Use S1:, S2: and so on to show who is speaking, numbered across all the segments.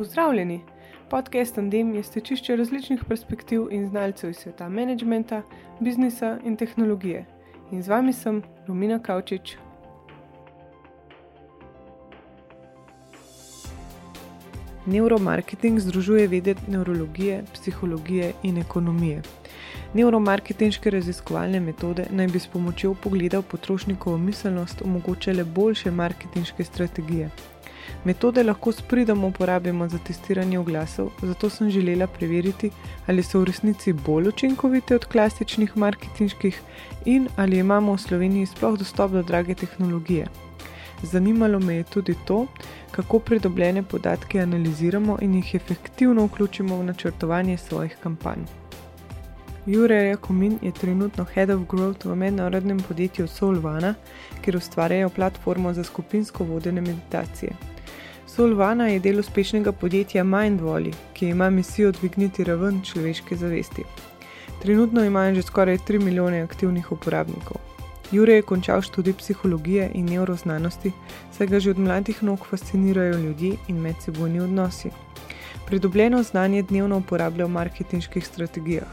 S1: Pozdravljeni! Podcast Andem je stečišče različnih perspektiv in znalcev iz sveta menedžmenta, biznisa in tehnologije. In z vami sem Romina Kavčič. Neuromarketing združuje vede neurologije, psihologije in ekonomije. Neuromarketinške raziskovalne metode naj bi s pomočjo pogleda v potrošnikovo miselnost omogočale boljše marketinške strategije. Metode lahko s pridom uporabimo za testiranje oglasov, zato sem želela preveriti, ali so v resnici bolj učinkovite od klasičnih marketinških in ali imamo v Sloveniji sploh dostop do drage tehnologije. Zanimalo me je tudi to, kako pridobljene podatke analiziramo in jih efektivno vključimo v načrtovanje svojih kampanj. Jurek Jakomin je trenutno Head of Growth v mednarodnem podjetju Solvana, kjer ustvarjajo platformo za skupinsko vodene meditacije. Solvana je del uspešnega podjetja Mindvoli, ki ima misijo dvigniti raven človeške zavesti. Trenutno imajo že skoraj 3 milijone aktivnih uporabnikov. Jure je končal študij psihologije in neuroznanosti, saj ga že od mladih nog fascinirajo ljudje in medsebojni odnosi. Pridobljeno znanje dnevno uporablja v marketinških strategijah.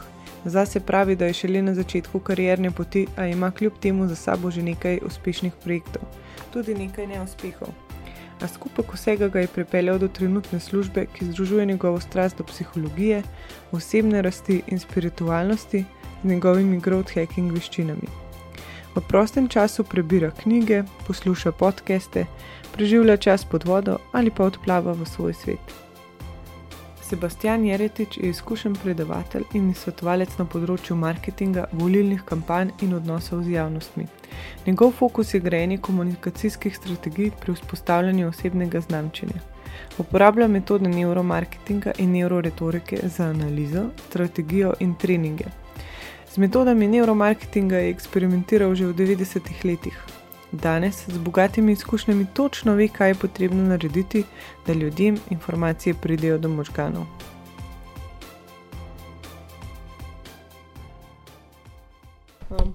S1: Zase pravi, da je šele na začetku karierne poti, a ima kljub temu za sabo že nekaj uspešnih projektov, tudi nekaj neuspehov. A skupek vsega ga je pripeljal do trenutne službe, ki združuje njegovo strast do psihologije, osebne rasti in spiritualnosti z njegovimi growth hacking veščinami. V prostem času prebira knjige, posluša podkeste, preživlja čas pod vodo ali pa odplava v svoj svet. Sebastian Jeretič je izkušen predavatelj in svetovalec na področju marketinga, volilnih kampanj in odnosov z javnostmi. Njegov fokus je grejanje komunikacijskih strategij pri vzpostavljanju osebnega znamčenja. Uporablja metode neuromarketinga in neuroretorike za analizo, strategijo in treninge. Z metodami neuromarketinga je eksperimentiral že v 90-ih letih, Danes z bogatimi izkušnjami točno ve, kaj je potrebno narediti, da ljudem informacije pridejo do možganov.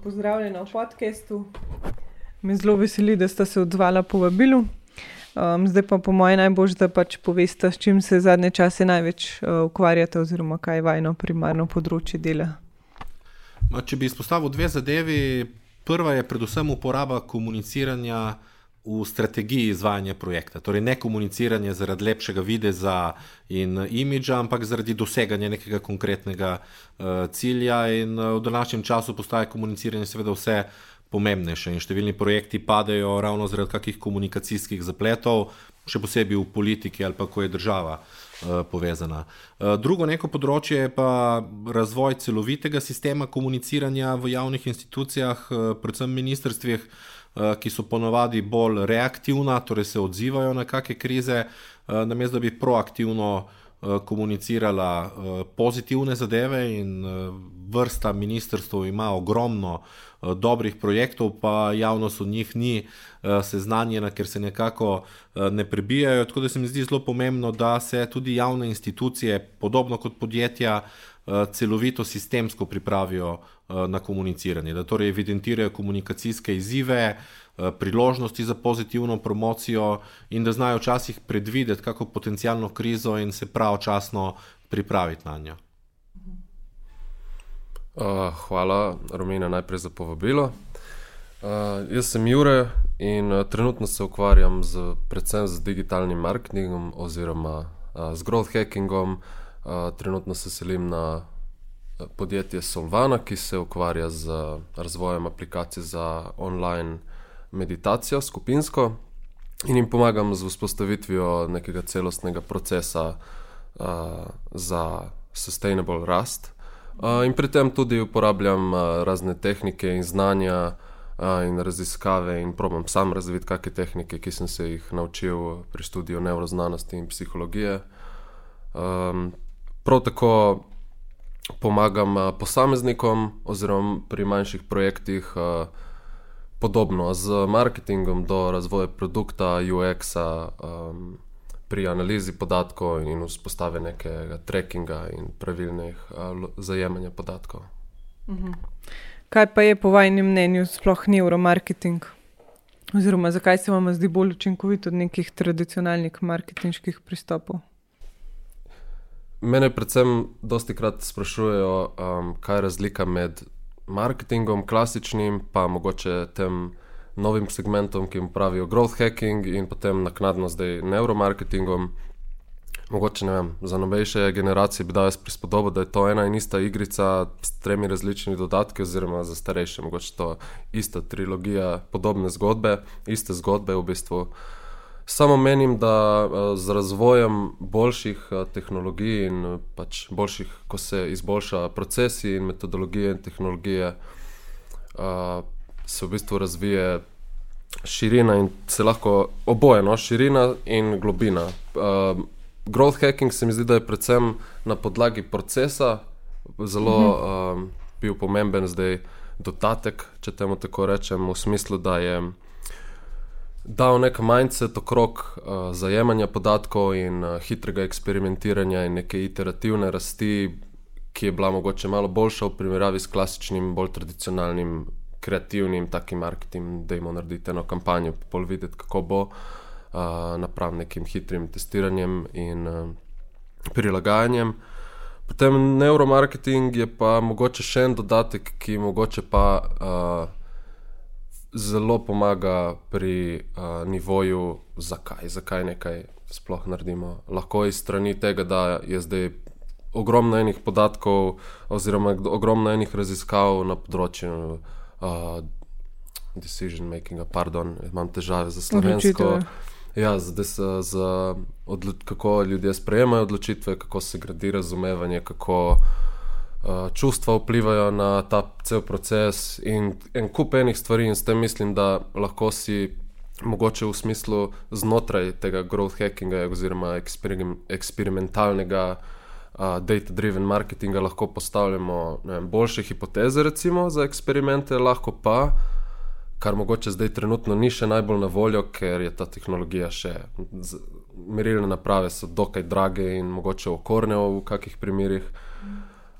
S1: Pozdravljena v podkastu. Me zelo veseli, da ste se odzvala po vabilu. Um, zdaj pa po mojem najbolj, da pač poveste, s čim se zadnje čase največ uh, ukvarjate, oziroma kaj je vajno primarno področje dela.
S2: Ma, če bi izpostavil dve zadevi, Prva je predvsem uporaba komuniciranja v strategiji izvajanja projekta. Torej, ne komuniciranje zaradi lepšega videza in imidža, ampak zaradi doseganja nekega konkretnega uh, cilja. In uh, v današnjem času postaje komuniciranje seveda vse pomembnejše in številni projekti padejo ravno zaradi kakih komunikacijskih zapletov, še posebej v politiki ali pa ko je država. Eh, povezana. Eh, drugo neko področje je pa razvoj celovitega sistema komuniciranja v javnih institucijah, eh, predvsem ministrstvih, ki so ponovadi bolj reaktivna, torej se odzivajo na kakšne krize, namesto da bi proaktivno komunicirala pozitivne zadeve in vrsta ministrstv ima ogromno Eh, dobrih projektov, pa javnost od njih ni eh, seznanjena, ker se nekako eh, ne prebijajo. Tako da se mi zdi zelo pomembno, da se tudi javne institucije, podobno kot podjetja, celovito sistemsko pripravijo na komuniciranje, da torej evidentirajo komunikacijske izzive. Priložnosti za pozitivno promocijo, in da znajo včasih predvideti kako potencijalno krizo, in se pravočasno pripraviti na njo.
S3: Uh, hvala, Romina, najprej za povabilo. Uh, jaz sem Jure in uh, trenutno se ukvarjam z, predvsem z digitalnim marketingom oziroma uh, z growth hackingom. Uh, trenutno se selim na podjetje Solvana, ki se ukvarja z razvojem aplikacij za online meditacijo skupinsko in jim pomagam z vzpostavitvijo nekega celostnega procesa uh, za sustainable rast in pri tem tudi uporabljam uh, razne tehnike in znanja uh, in raziskave in probam sam razviti kakšne tehnike, ki sem se jih naučil pri študiju neuroznanosti in psihologije. Um, prav tako pomagam uh, posameznikom oziroma pri manjših projektih. Uh, Podobno z marketingom do razvoja produkta, UX-a, um, pri analizi podatkov in vzpostavljanju nekega trackinga in pravilnih zajemanja podatkov.
S1: Mhm. Kaj pa je po vašem mnenju sploh neuromarketing? Oziroma, zakaj se vam zdi bolj učinkovit od nekih tradicionalnih marketinških pristopov?
S3: mene predvsem dosti krat sprašujejo, um, kaj je razlika med marketingom, klasičnim, pa mogoče tem novim segmentom, ki jim pravijo growth hacking, in potem naknadno zdaj neuromarketingom. Mogoče vem, za novejše generacije bi dal jaz prispodobo, da je to ena in ista igrica s tremi različnimi dodatki, oziroma za starejše, mogoče to ista trilogija, podobne zgodbe, iste zgodbe v bistvu. Samo menim, da z razvojem boljših tehnologij in pač boljših, ko se izboljša procesi in metodologije in tehnologije, se v bistvu razvije širina in se lahko oboje, no, širina in globina. Growth hacking se mi zdi, da je predvsem na podlagi procesa zelo mhm. bil pomemben zdaj dodatek, če temu tako rečem, v smislu, da je dal nek mindset okrog uh, zajemanja podatkov in uh, hitrega eksperimentiranja in neke iterativne rasti, ki je bila mogoče malo boljša v primerjavi s klasičnim, bolj tradicionalnim, kreativnim takim marketingom, da imamo narediti eno kampanjo, pa pol videti, kako bo uh, napram nekim hitrim testiranjem in uh, prilagajanjem. Potem neuromarketing je pa mogoče še en dodatek, ki mogoče pa. Uh, zelo pomaga pri uh, nivoju, zakaj, zakaj nekaj sploh naredimo. Lahko iz strani tega, da je zdaj ogromno enih podatkov, oziroma ogromno enih raziskav na področju uh, decision makinga, pardon, imam težave za slovensko. Ja, zdaj se za kako ljudje sprejemajo odločitve, kako se gradi razumevanje, kako uh, čustva vplivajo na ta cel proces in en kup enih stvari, in s tem mislim, da lahko si mogoče v smislu znotraj tega growth hackinga oziroma eksperim, eksperimentalnega. Uh, Data-driven marketinga lahko postavljamo vem, boljše hipoteze, recimo za eksperimente, lahko pa, kar mogoče zdaj trenutno ni še najbolj na voljo, ker je ta tehnologija še, merilne naprave so dokaj drage in mogoče okorne v kakih primerih.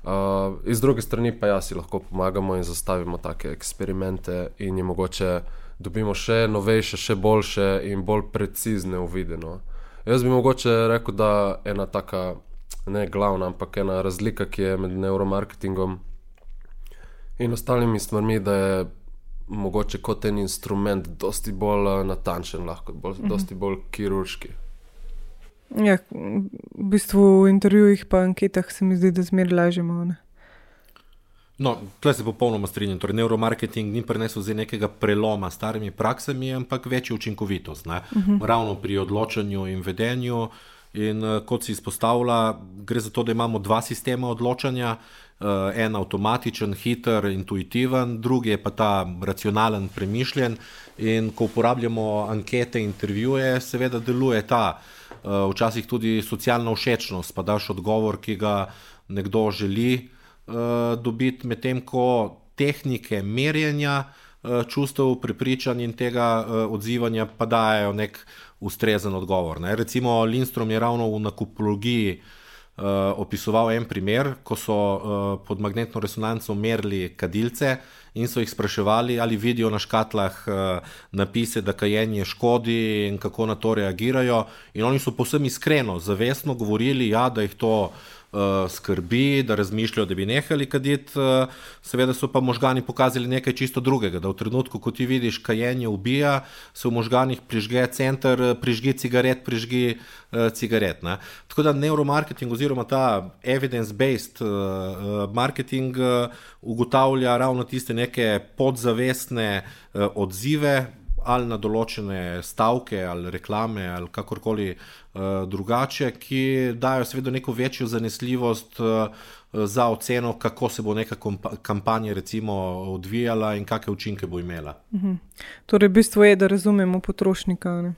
S3: Uh, iz druge strani pa ja, si lahko pomagamo in zastavimo take eksperimente, in jim mogoče dobimo še novejše, še boljše in bolj precizne uvideno. Jaz bi mogoče rekel, da je ena taka, ne glavna, ampak ena razlika, ki je med neuromarketingom in ostalimi stvarmi, da je mogoče kot en instrument, dosti bolj natančen, lahko bolj, mhm. dosti bolj kirurški.
S1: Ja, v bistvu v intervjujih in anketah se mi zdi, da zmeraj lažemo.
S2: No, tukaj se popolnoma strinjam. Torej, neuromarketing ni prinesel nekega preloma s starimi praksami, ampak večjo učinkovitost. Uh mhm. -huh. Ravno pri odločanju in vedenju. In uh, kot si izpostavlja, gre za to, da imamo dva sistema odločanja. Uh, en avtomatičen, hiter, intuitiven, drugi je pa ta racionalen, premišljen. In ko uporabljamo ankete, intervjuje, seveda deluje ta uh, včasih tudi socialna všečnost, pa daš odgovor, ki ga nekdo želi uh, dobiti, medtem ko tehnike merjenja uh, čustev, prepričanj in tega uh, odzivanja pa dajo nek ustrezen odgovor. Ne. Recimo, Lindstrom je ravno v nakupologiji uh, opisoval en primer, ko so uh, pod magnetno resonanco merili kadilce in so jih spraševali, ali vidijo na škatlah uh, napise, da kajenje škodi in kako na to reagirajo. In oni so povsem iskreno, zavestno govorili, ja, da jih to uh, skrbi, da razmišljajo, da bi nehali kaditi. Uh, seveda so pa možgani pokazali nekaj čisto drugega, da v trenutku, ko ti vidiš, kajenje ubija, se v možganih prižge center, prižgi cigaret, prižgi uh, cigaret. Ne? Tako da neuromarketing oziroma ta evidence-based uh, marketing uh, ugotavlja ravno tiste neke podzavestne uh, odzive ali na določene stavke, ali reklame, ali kakorkoli uh, drugače, ki dajo seveda neko večjo zanesljivost uh, za oceno, kako se bo neka kampanja recimo odvijala in kakšne učinke bo imela.
S1: Mhm. Torej, bistvo je, da razumemo potrošnika.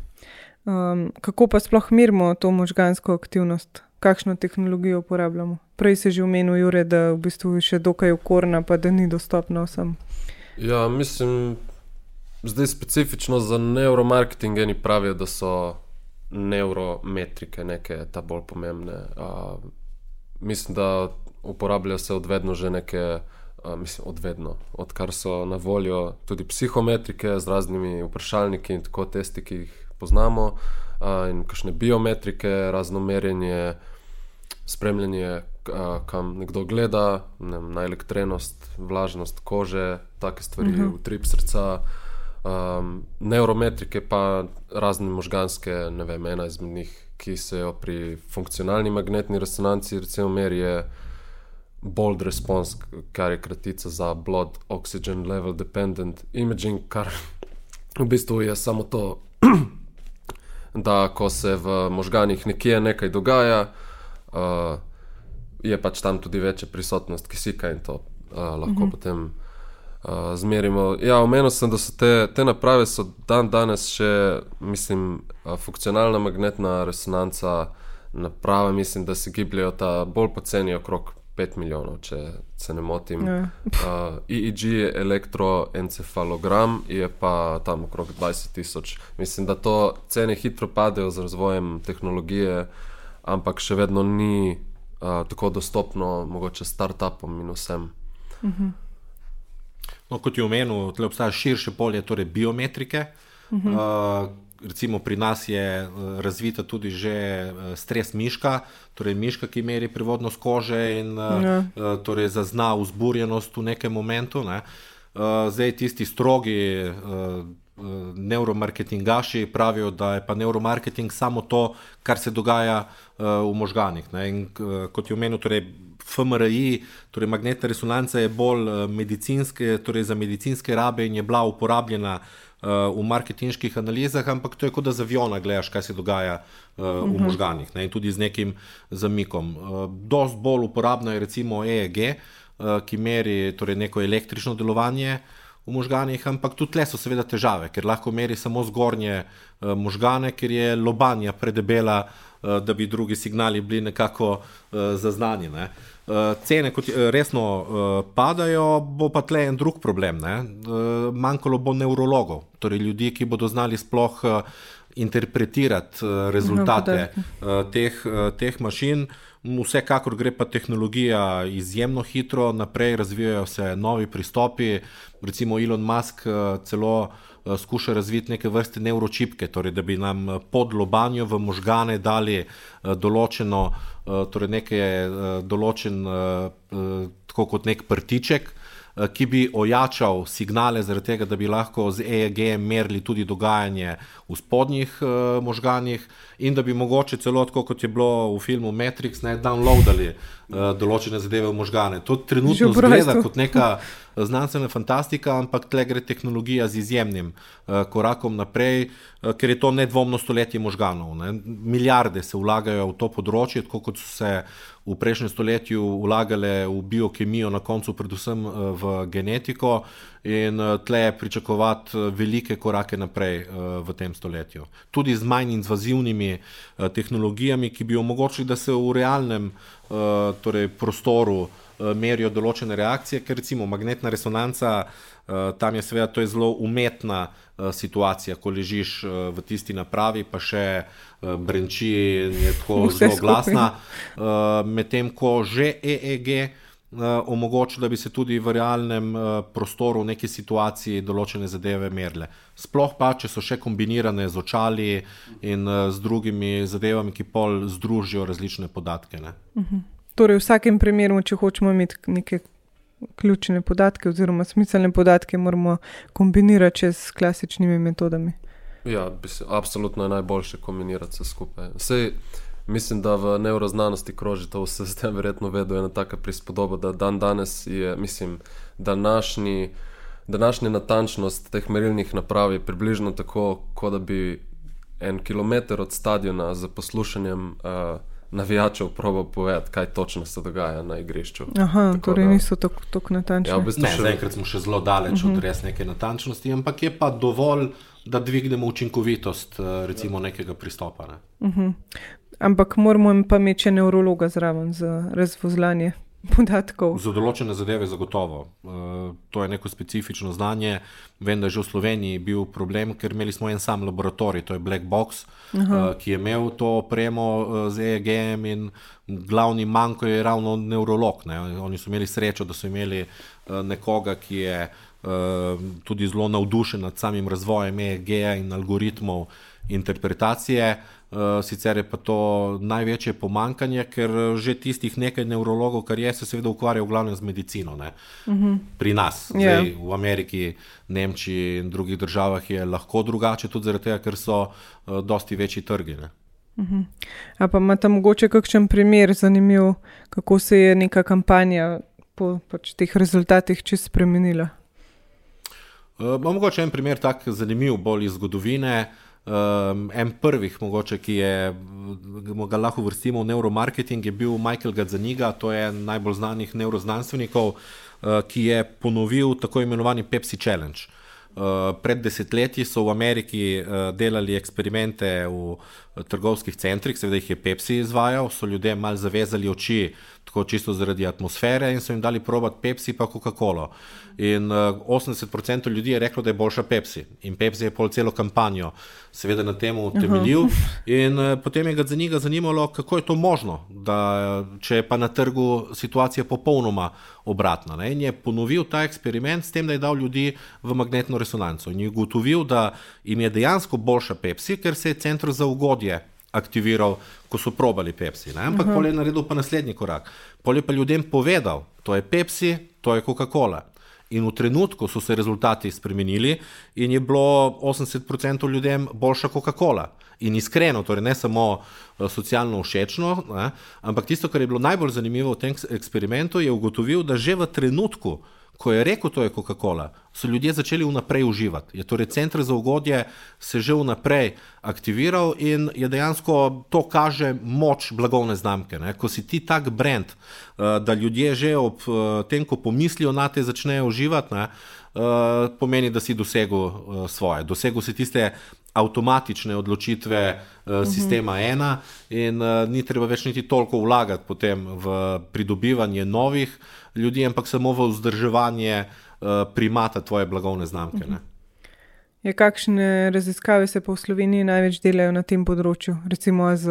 S1: Um, kako pa sploh mirimo to možgansko aktivnost? Kakšno tehnologijo uporabljamo? Prej se že omenil, Jure, da v bistvu je še dokaj okorna, pa da ni dostopna vsem.
S3: Ja, mislim, Zdaj, specifično za neuromarketing, eni pravijo, da so neurometrike neke ta bolj pomembne. Uh, mislim, da uporabljajo se odvedno že neke, uh, mislim, odvedno, odkar so na voljo tudi psihometrike z raznimi vprašalniki in tako testi, ki jih poznamo, uh, in kakšne biometrike, razno merjenje spremljanje, kam nekdo gleda, ne na elektrenost, vlažnost kože, take stvari, uh -huh. utrip srca. Um, neurometrike, pa razne možganske, ne vem, ena izmed njih, ki se jo pri funkcionalni magnetni resonanci, recimo, meri je bold response, kar je kratica za blood oxygen level dependent imaging, kar v bistvu je samo to, da ko se v možganjih nekje nekaj dogaja, uh, je pač tam tudi večja prisotnost kisika in to uh, lahko mhm. -huh. potem uh, zmerimo. Ja, omenil sem, da so te, te naprave so dan danes še, mislim, uh, funkcionalna magnetna resonanca. Naprave, mislim, da se gibljajo ta bolj poceni okrog 5 milijonov, če se ne motim. Ja. Uh, EEG je elektroencefalogram, je pa tam okrog 20 tisoč. Mislim, da to cene hitro padejo z razvojem tehnologije, ampak še vedno ni uh, tako dostopno, mogoče start-upom in vsem. Uh mhm. -huh.
S2: No, kot je omenil, tukaj obstaja širše polje, torej biometrike. Uh -huh. uh, recimo pri nas je uh, razvita tudi že uh, stres miška, torej miška, ki meri prevodnost kože in uh, ja. uh, torej zazna vzburjenost v nekem momentu. Ne. Uh, zdaj tisti strogi. Uh, Neuromarketingaši pravijo, da je pa neuromarketing samo to, kar se dogaja uh, v možganjih. Kot je omenil, torej FMRI, torej magnetna resonanca je bolj medicinske, torej za medicinske rabe in je bila uporabljena uh, v marketinških analizah, ampak to je kot da z aviona gledaš, kaj se dogaja uh, uh -huh. v mhm. možganjih ne, in tudi z nekim zamikom. Uh, dost bolj uporabna je recimo EEG, uh, ki meri torej, neko električno delovanje. V možganjih, ampak tudi tle so seveda težave, ker lahko meri samo zgornje uh, možgane, ker je lobanja predebela, uh, da bi drugi signali bili nekako uh, zaznani. Ne. Uh, uh, cene kot, uh, resno uh, padajo, bo pa tle en drug problem. Uh, manjkalo bo nevrologov, torej ljudi, ki bodo znali sploh uh, interpretirati uh, rezultate uh, teh, uh, teh mašin. Vsekakor gre pa tehnologija izjemno hitro naprej, razvijajo se novi pristopi. Recimo Elon Musk celo skuša razviti neke vrste neuročipke, torej da bi nam pod lobanjo v možgane dali določeno Eh, torej nekaj eh, določen, eh, tako kot nek prtiček, ki bi ojačal signale, zaradi tega, da bi lahko z EEG merili tudi dogajanje v spodnjih možganjih, in da bi mogoče celo, kot je bilo v filmu Matrix, ne downloadali določene zadeve v možgane. To trenutno zgleda kot neka znanstvena fantastika, ampak tle gre tehnologija z izjemnim uh, korakom naprej, uh, ker je to nedvomno stoletje možganov. Ne. Milijarde se vlagajo v to področje, tako kot so se v prejšnjem stoletju vlagale v biokemijo, na koncu predvsem uh, v genetiko. In tle je pričakovati velike korake naprej v tem stoletju. Tudi z manj invazivnimi tehnologijami, ki bi omogočili, da se v realnem torej prostoru Eh, merijo določene reakcije, ker recimo magnetna resonanca, eh, tam je seveda to je zelo umetna eh, situacija, ko ležiš v tisti napravi, pa še brenči in je tako Vse zelo glasna. Medtem ko že EEG omogoča, da bi se tudi v realnem prostoru v neki situaciji določene zadeve merile. Sploh pa, če so še kombinirane z očali in z drugimi zadevami, ki pol združijo različne podatke. Uh mhm. -huh.
S1: Torej, v vsakem primeru, če hočemo imeti neke ključne podatke, oziroma smiselne podatke, moramo kombinirati s klasičnimi metodami.
S3: Ja, mislim, absolutno je najboljše kombinirati vse skupaj. Sej, mislim, da v neuroznanosti kroži to vse, zdaj verjetno vedo ena taka prispodoba, da dan danes je, mislim, današnji. Današnja natančnost teh merilnih naprav je približno tako, kot da bi en kilometr od stadiona za poslušanjem uh, navijačev probo povedati, kaj točno se dogaja na igrišču.
S1: Aha, tako torej da, niso tako, tako natančni. Ja,
S2: v bistvu še... Zaenkrat smo še zelo daleč uh -huh. od mhm. res neke natančnosti, ampak je pa dovolj, da dvignemo učinkovitost eh, recimo, nekega pristopa. Ne?
S1: Uh -huh. Ampak moramo pa imeti še neurologa zraven za razvozlanje podatkov.
S2: Za določene zadeve zagotovo. Uh, to je neko specifično znanje. Vem, da je že v Sloveniji bil problem, ker imeli smo en sam laboratorij, to je Black Box, uh, ki je imel to opremo uh, z EEG-jem in glavni manjko je ravno neurolog. Ne. Oni so imeli srečo, da so imeli nekoga, ki je tudi zelo navdušen nad samim razvojem EEG-ja in algoritmov interpretacije. Uh, sicer je pa to največje pomankanje, ker že tistih nekaj nevrologov, kar je, se seveda ukvarja v glavnem z medicino. Uh -huh. Pri nas, yeah. Zdaj, v Ameriki, Nemčiji in drugih državah je lahko drugače, tudi zaradi tega, ker so uh, dosti večji trgi. Uh
S1: -huh. A pa imate mogoče kakšen primer zanimiv, kako se je neka kampanja po pač, teh rezultatih čisto spremenila?
S2: Uh, mogoče en primer tak zanimiv, bolj iz zgodovine. Uh, Um, en prvih, mogoče, ki je, ga lahko vrstimo v neuromarketing, je bil Michael Gadzaniga, to je en najbolj znanih neuroznanstvenikov, uh, ki je ponovil tako imenovani Pepsi Challenge. Uh, pred desetletji so v Ameriki uh, delali eksperimente v uh, trgovskih centrih, seveda jih je Pepsi izvajal, so ljudem mal zavezali oči, tako čisto zaradi atmosfere, in so jim dali probati Pepsi pa Coca-Cola. In uh, 80% ljudi je reklo, da je boljša Pepsi. In Pepsi je pol celo kampanjo, seveda na tem utemeljil. In uh, potem je ga za njega zanimalo, kako je to možno, da če je pa na trgu situacija popolnoma obratna. Ne? In je ponovil ta eksperiment s tem, da je dal ljudi v magnetno resonanco. In je ugotovil, da jim je dejansko boljša Pepsi, ker se je center za ugodje aktiviral, ko so probali Pepsi. Ne? Ampak uh -huh. pol je naredil pa naslednji korak. Pol je pa ljudem povedal, to je Pepsi, to je Coca-Cola. In v trenutku so se rezultati spremenili, in je bilo 80% ljudem boljša Coca-Cola. In iskreno, torej ne samo eh, socialno všečno, ne? ampak tisto, kar je bilo najbolj zanimivo v tem eksperimentu, je ugotovil, da že v trenutku, ko je rekel, to je Coca-Cola, so ljudje začeli vnaprej uživati. Je torej center za ugodje se že vnaprej aktiviral in je dejansko to kaže moč blagovne znamke. Ne? Ko si ti tak brand, eh, da ljudje že ob eh, tem, ko pomislijo na te, začnejo uživati, ne? Eh, pomeni, da si dosegel svoje. Dosegel si tiste avtomatične odločitve sistema ena in ni treba več niti toliko vlagati potem v pridobivanje novih ljudi, ampak samo v vzdrževanje uh, primata tvoje blagovne znamke. Uh -huh.
S1: je, kakšne raziskave se pa v Sloveniji največ delajo na tem področju, recimo z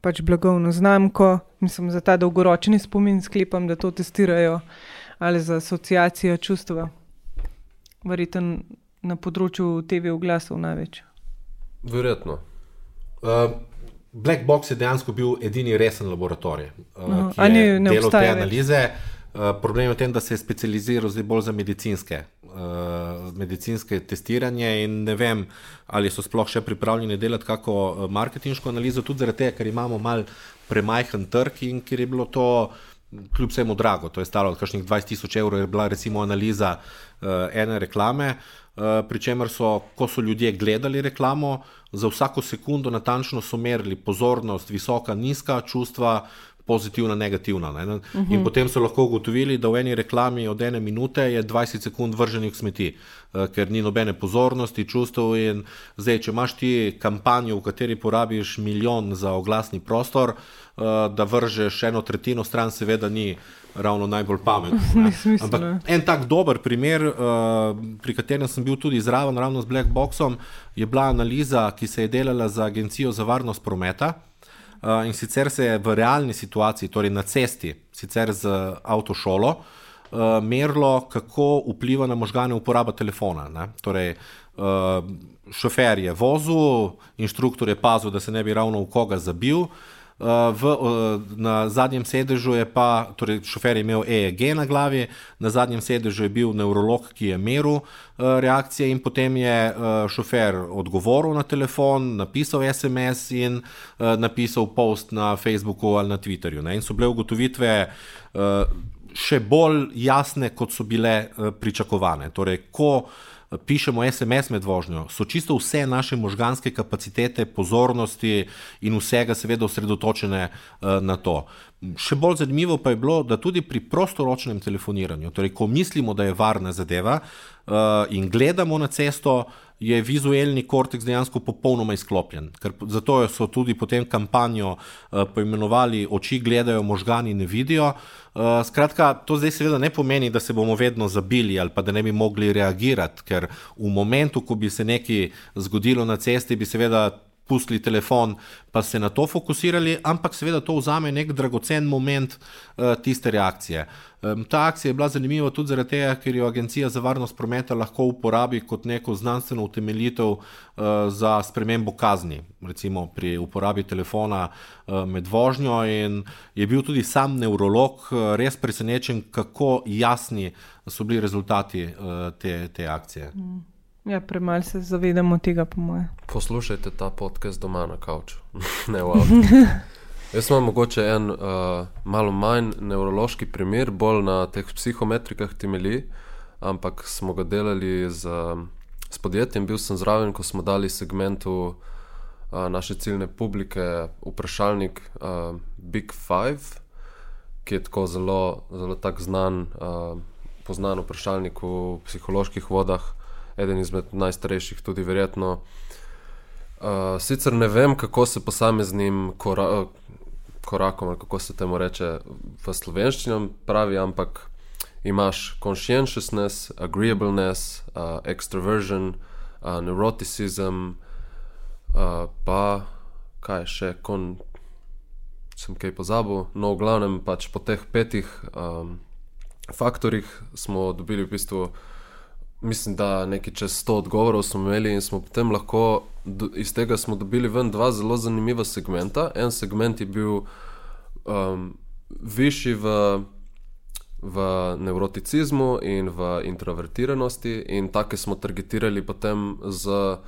S1: pač blagovno znamko, mislim za ta dolgoročni spomin, sklepam, da to testirajo ali za asociacijo čustva. Verjetno na področju TV oglasov največ.
S3: Verjetno.
S2: Uh, Black Box je dejansko bil edini resen laboratorij, uh, ki je delal te analize. Uh, problem je v tem, da se je specializiral zdaj bolj za medicinske, uh, medicinske testiranje in ne vem, ali so sploh še pripravljeni delati kako marketinško analizo, tudi zaradi tega, ker imamo mal premajhen trg in ker je bilo to kljub vsemu drago. To je stalo od kakšnih 20 tisoč evrov, je bila recimo analiza uh, ene reklame. Uh, Pričemer so, ko so ljudje gledali reklamo, za vsako sekundo natančno so merili pozornost, visoka, nizka čustva, pozitivna, negativna. Ne? Uh -huh. In mhm. potem so lahko ugotovili, da v eni reklami od ene minute je 20 sekund vrženih smeti, uh, ker ni nobene pozornosti, čustev. Zdaj, če imaš ti kampanjo, v kateri porabiš milijon za oglasni prostor, uh, da vržeš eno tretjino stran, seveda ni ravno najbolj pametno. Ampak en tak dober primer, uh, pri katerem sem bil tudi zraven, ravno z Black Boxom, je bila analiza, ki se je delala za Agencijo za varnost prometa. Uh, in sicer se je v realni situaciji, torej na cesti, sicer z avtošolo, uh, merilo, kako vpliva na možgane uporaba telefona. Torej, uh, šofer je vozil, inštruktor je pazil, da se ne bi ravno v koga zabil. Eh, v, eh, na zadnjem sedežu je pa, torej šofer je imel EEG na glavi, na zadnjem sedežu je bil nevrolog, ki je meril eh, reakcije, in potem je šofer odgovoril na telefon, napisal SMS in napisal post na Facebooku ali na Twitterju. Ne? In so bile ugotovitve. Še bolj jasne, kot so bile pričakovane. Torej, ko uh, pišemo SMS med vožnjo, so čisto vse naše možganske kapacitete, pozornosti in vsega, seveda, osredotočene uh, na to. Še bolj zanimivo pa je bilo, da tudi pri prostoročnem telefoniranju, torej ko mislimo, da je varna zadeva uh, in gledamo na cesto, je vizualni korteks dejansko popolnoma izklopljen. Ker zato so tudi potem kampanjo uh, poimenovali oči gledajo, možgani ne vidijo. Uh, skratka, to zdaj seveda ne pomeni, da se bomo vedno zabili ali pa da ne bi mogli reagirati, ker v momentu, ko bi se nekaj zgodilo na cesti, bi seveda pustili telefon, pa se na to fokusirali, ampak seveda to vzame nek dragocen moment uh, tiste reakcije. Um, ta akcija je bila zanimiva tudi zaradi tega, ker jo Agencija za varnost prometa lahko uporabi kot neko znanstveno utemeljitev uh, za spremembo kazni, recimo pri uporabi telefona uh, med vožnjo. In je bil tudi sam nevrolog uh, res presenečen, kako jasni so bili rezultati uh, te, te akcije. Mm.
S1: Ja, premalo se zavedamo tega, po mojem.
S3: Poslušajte ta podcast doma na kavču, ne v avtu. Jaz imam mogoče en uh, malo manj nevrološki primer, bolj na teh psihometrikah temelji, ampak smo ga delali z, z podjetjem. Bil sem zraven, ko smo dali segmentu uh, naše ciljne publike vprašalnik uh, Big Five, ki je tako zelo, zelo tak znan, uh, poznan vprašalnik v psiholoških vodah eden izmed najstarejših, tudi verjetno. Uh, sicer ne vem, kako se posameznim kora korakom, ali kako se temu reče v slovenščini, pravi, ampak imaš conscientiousness, agreeableness, uh, extroversion, uh, neuroticism, uh, pa kaj še, kon, sem kaj pozabil. No, v glavnem, pač po teh petih um, faktorjih smo dobili v bistvu mislim, da nekaj čez 100 odgovorov smo imeli in smo potem lahko iz tega dobili ven dva zelo zanimiva segmenta. En segment je bil um, višji v, v nevroticizmu in v introvertiranosti, in take smo targetirali potem z uh,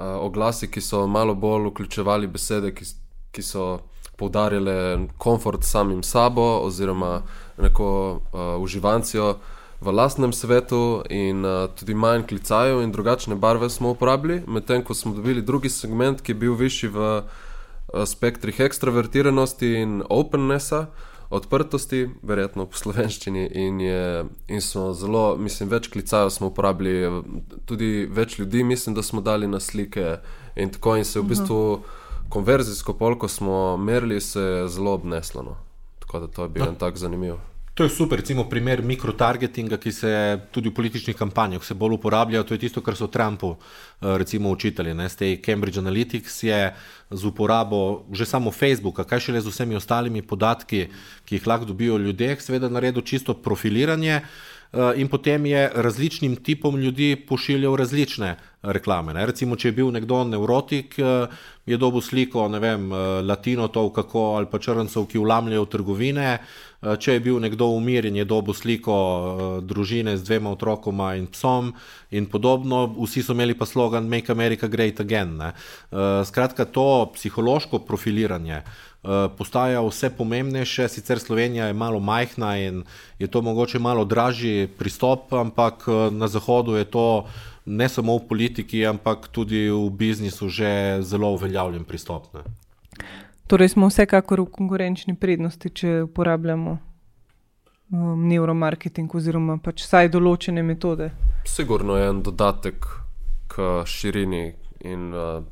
S3: oglasi, ki so malo bolj vključevali besede, ki, ki so. Poudarjale komfort samim sabo, oziroma neko uh, uživancijo, v lastnem svetu in uh, tudi manj klicajev in drugačne barve smo uporabili, medtem ko smo dobili drugi segment, ki je bil višji v uh, spektrih ekstravertiranosti in opennessa, odprtosti, verjetno po slovenščini. In, je, in so zelo, mislim, več klicajev smo uporabili, tudi več ljudi, mislim, da smo dali na slike in tako in se v bistvu. Konverzijsko polko smo merili, se je zelo obneslo. No. Tako da to je bilo no. tako zanimivo.
S2: To je super, recimo primer mikrotargetinga, ki se tudi v političnih kampanjah vse bolj uporablja. To je tisto, kar so Trumpu eh, recimo učitali. Ne? Stej Cambridge Analytics je z uporabo že samo Facebooka, kaj šele z vsemi ostalimi podatki, ki jih lahko dobijo ljudje, seveda naredil čisto profiliranje. Eh, in potem je različnim tipom ljudi pošiljal različne reklame. Ne. Recimo, če je bil nekdo neurotik, eh, je dobil sliko, ne vem, eh, latinotov kako, ali pa črncev, ki vlamljajo v trgovine. Če je bil nekdo umirjen, je dobil sliko družine z dvema otrokoma in psom in podobno. Vsi so imeli pa slogan Make America Great Again. Ne. Skratka, to psihološko profiliranje. Eh, postaja vse pomembnejše, sicer Slovenija je malo majhna in je to mogoče malo dražji pristop, ampak eh, na Zahodu je to ne samo v politiki, ampak tudi v biznisu že zelo uveljavljen pristop. Ne.
S1: Torej smo vsekakor v konkurenčni prednosti, če uporabljamo um, neuromarketing oziroma pač vsaj določene metode.
S3: Sigurno je en dodatek k širini in uh,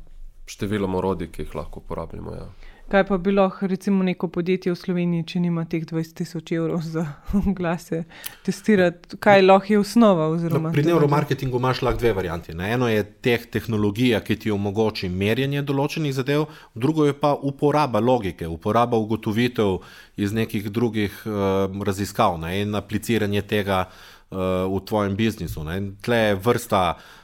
S3: številom orodij, ki jih lahko uporabljamo. Ja.
S1: Kaj pa bi lahko, recimo, neko podjetje v Sloveniji, če nima teh 20 tisoč evrov za glase, testirati, kaj lahko je osnova?
S2: No, pri neuromarketingu imaš lahko dve varianti. Na eno je teh tehnologija, ki ti omogoči merjenje določenih zadev, drugo je pa uporaba logike, uporaba ugotovitev iz nekih drugih uh, raziskav ne, in apliciranje tega uh, v tvojem biznisu. Ne. Tle je vrsta. Uh,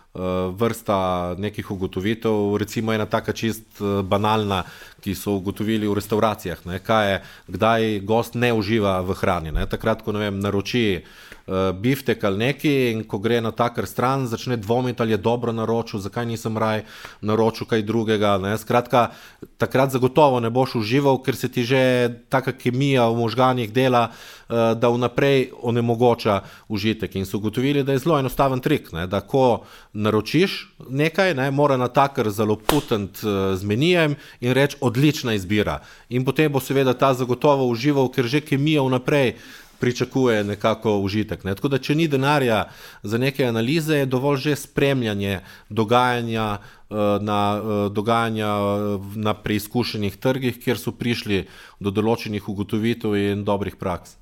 S2: vrsta nekih ugotovitev, recimo ena taka čist uh, banalna, ki so ugotovili v restauracijah, ne, je, kdaj gost ne uživa v hrani. Ne. Takrat, ko vem, naroči uh, biftek ali nekaj, in ko gre na takr stran, začne dvomiti, ali je dobro naročil, zakaj nisem raj naročil kaj drugega. Ne. Skratka, takrat zagotovo ne boš užival, ker se ti že taka kemija v možganjih dela, uh, da vnaprej onemogoča užitek. In so ugotovili, da je zelo enostaven trik, ne, da ko naročiš nekaj, ne, mora na takr zelo putent uh, z menijem in reči, odlična izbira. In potem bo seveda ta zagotovo užival, ker že kemija vnaprej pričakuje nekako užitek. Ne. Tako da, če ni denarja za neke analize, je dovolj že spremljanje dogajanja eh, na, eh, dogajanja eh, na preizkušenih trgih, kjer so prišli do določenih ugotovitev in dobrih praks.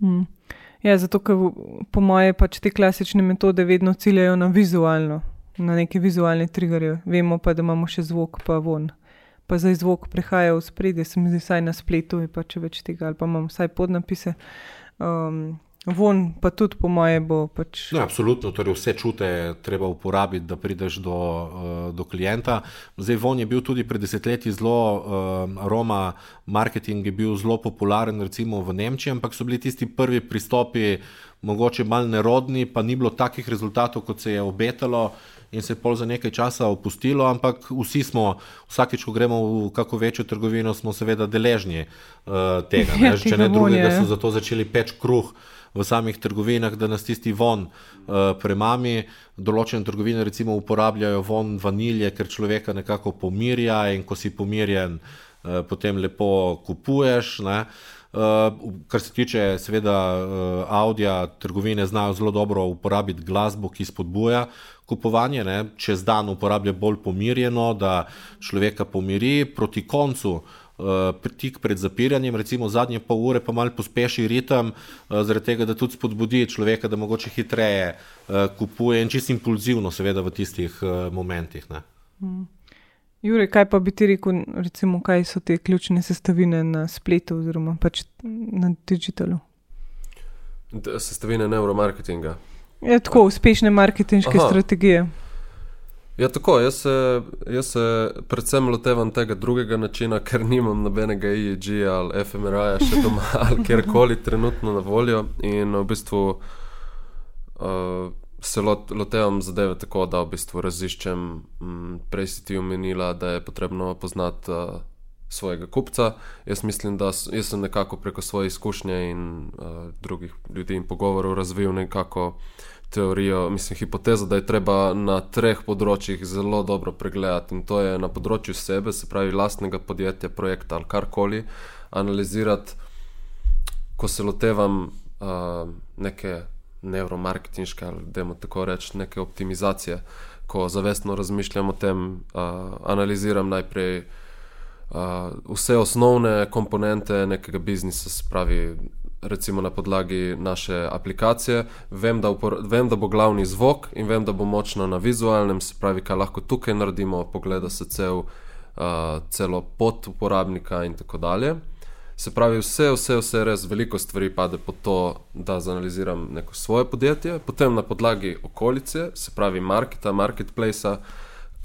S1: Mm. Ja, zato, ker po moje pač te klasične metode vedno ciljajo na vizualno na neke vizualne triggerje. Vemo pa, da imamo še zvok, pa von. Pa zdaj zvok prehaja v spredje, se mi zdi, vsaj na spletu je pa če več tega, ali pa imam vsaj podnapise. Um, von pa tudi po moje bo pač.
S2: No, absolutno, torej vse čute treba uporabiti, da prideš do, uh, do klienta. Zdaj, von je bil tudi pred desetletji zelo, uh, Roma marketing je bil zelo popularen, recimo v Nemčiji, ampak so bili tisti prvi pristopi mogoče malo nerodni, pa ni bilo takih rezultatov, kot se je obetalo. In se je pol za nekaj časa opustilo, ampak vsi smo, vsakeč, ko gremo v kako večjo trgovino, smo seveda deležni uh, tega. Ne? Če ne drugega, so zato začeli peč kruh v samih trgovinah, da nas tisti von uh, premami. Določene trgovine recimo uporabljajo von vanilje, ker človeka nekako pomirja in ko si pomirjen, uh, potem lepo kupuješ. Ne? Uh, kar se tiče, seveda, uh, audija, trgovine znajo zelo dobro uporabiti glasbo, ki spodbuja kupovanje, ne? čez dan uporablja bolj pomirjeno, da človeka pomiri, proti koncu, uh, tik pred zapiranjem, recimo zadnje pol ure, pa malo pospeši ritem, uh, zaradi tega, da tudi spodbudi človeka, da mogoče hitreje uh, kupuje in čist impulzivno, seveda, v tistih momentih.
S1: Mm. Jure, kaj pa bi ti rekel, recimo, kaj so te ključne sestavine na spletu oziroma pač na digitalu?
S3: Sestavine neuromarketinga.
S1: Je tako, uspešne marketinške Aha. strategije.
S3: Ja, tako, jaz se, jaz se predvsem lotevam tega drugega načina, ker nimam nobenega EEG ali FMRI-ja še doma ali kjerkoli trenutno na voljo. In v bistvu uh, se lot, lotevam zadeve tako, da v bistvu raziščem, m, prej si ti omenila, da je potrebno poznati uh, svojega kupca. Jaz mislim, da jaz sem nekako preko svoje izkušnje in uh, drugih ljudi in pogovorov razvil nekako teorijo, mislim, hipotezo, da je treba na treh področjih zelo dobro pregledati. In to je na področju sebe, se pravi, lastnega podjetja, projekta ali karkoli, analizirati, ko se lotevam uh, neke neuromarketinške ali demo tako reči, neke optimizacije, ko zavestno razmišljam o tem, uh, analiziram najprej. Uh, vse osnovne komponente nekega biznisa, se pravi, recimo na podlagi naše aplikacije, vem da, vem, da bo glavni zvok in vem, da bo močno na vizualnem, se pravi, kaj lahko tukaj naredimo, pogleda se cel, uh, celo pot uporabnika in tako dalje. Se pravi, vse, vse, vse, res veliko stvari pade pod to, da zanaliziram neko svoje podjetje, potem na podlagi okolice, se pravi, marketa, marketplacea,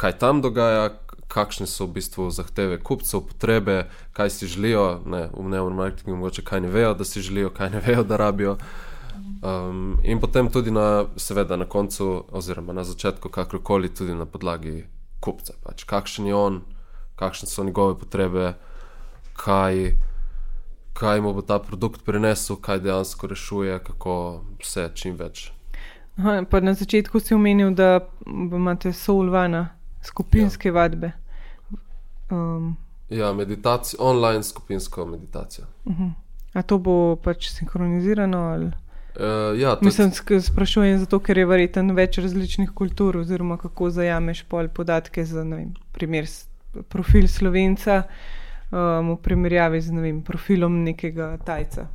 S3: kaj tam dogaja, kakšne so v bistvu zahteve kupcev, potrebe, kaj si želijo, ne, v neuromarketingu, mogoče kaj ne vejo, da si želijo, kaj ne vejo, da rabijo. Um, in potem tudi na, seveda, na koncu, oziroma na začetku, kakorkoli, tudi na podlagi kupca. Pač, kakšen je on, kakšne so njegove potrebe, kaj, kaj mu bo ta produkt prinesel, kaj dejansko rešuje, kako vse čim več.
S1: Aha, na začetku si omenil, da imate soulvana skupinske ja. vadbe. Um,
S3: ja, meditacija, online skupinsko meditacijo.
S1: Uh mhm. -huh. A to bo pač sinhronizirano? Ali?
S3: Uh, ja,
S1: Mislim, da sprašujem zato, ker je verjetno več različnih kultur, oziroma kako zajameš pol podatke za vem, primer, profil slovenca um, v primerjavi z vem, profilom nekega tajca.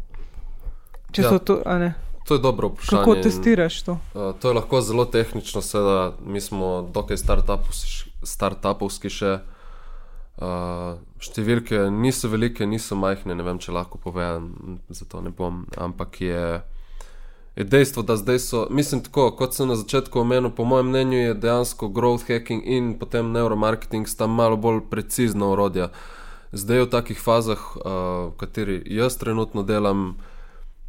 S1: Če ja. so to, a ne.
S3: To je dobro vprašanje.
S1: Kako testiraš to?
S3: Uh, to je lahko zelo tehnično, seveda, mi smo dokaj start-upovski še. Uh, številke niso velike, niso majhne, ne vem, če lahko povem, zato ne bom. Ampak je, je dejstvo, da zdaj so, mislim, tako kot sem na začetku omenil, po mojem mnenju je dejansko growth hacking in potem neuromarketing sta malo bolj precizna urodja. Zdaj v takih fazah, uh, v kateri jaz trenutno delam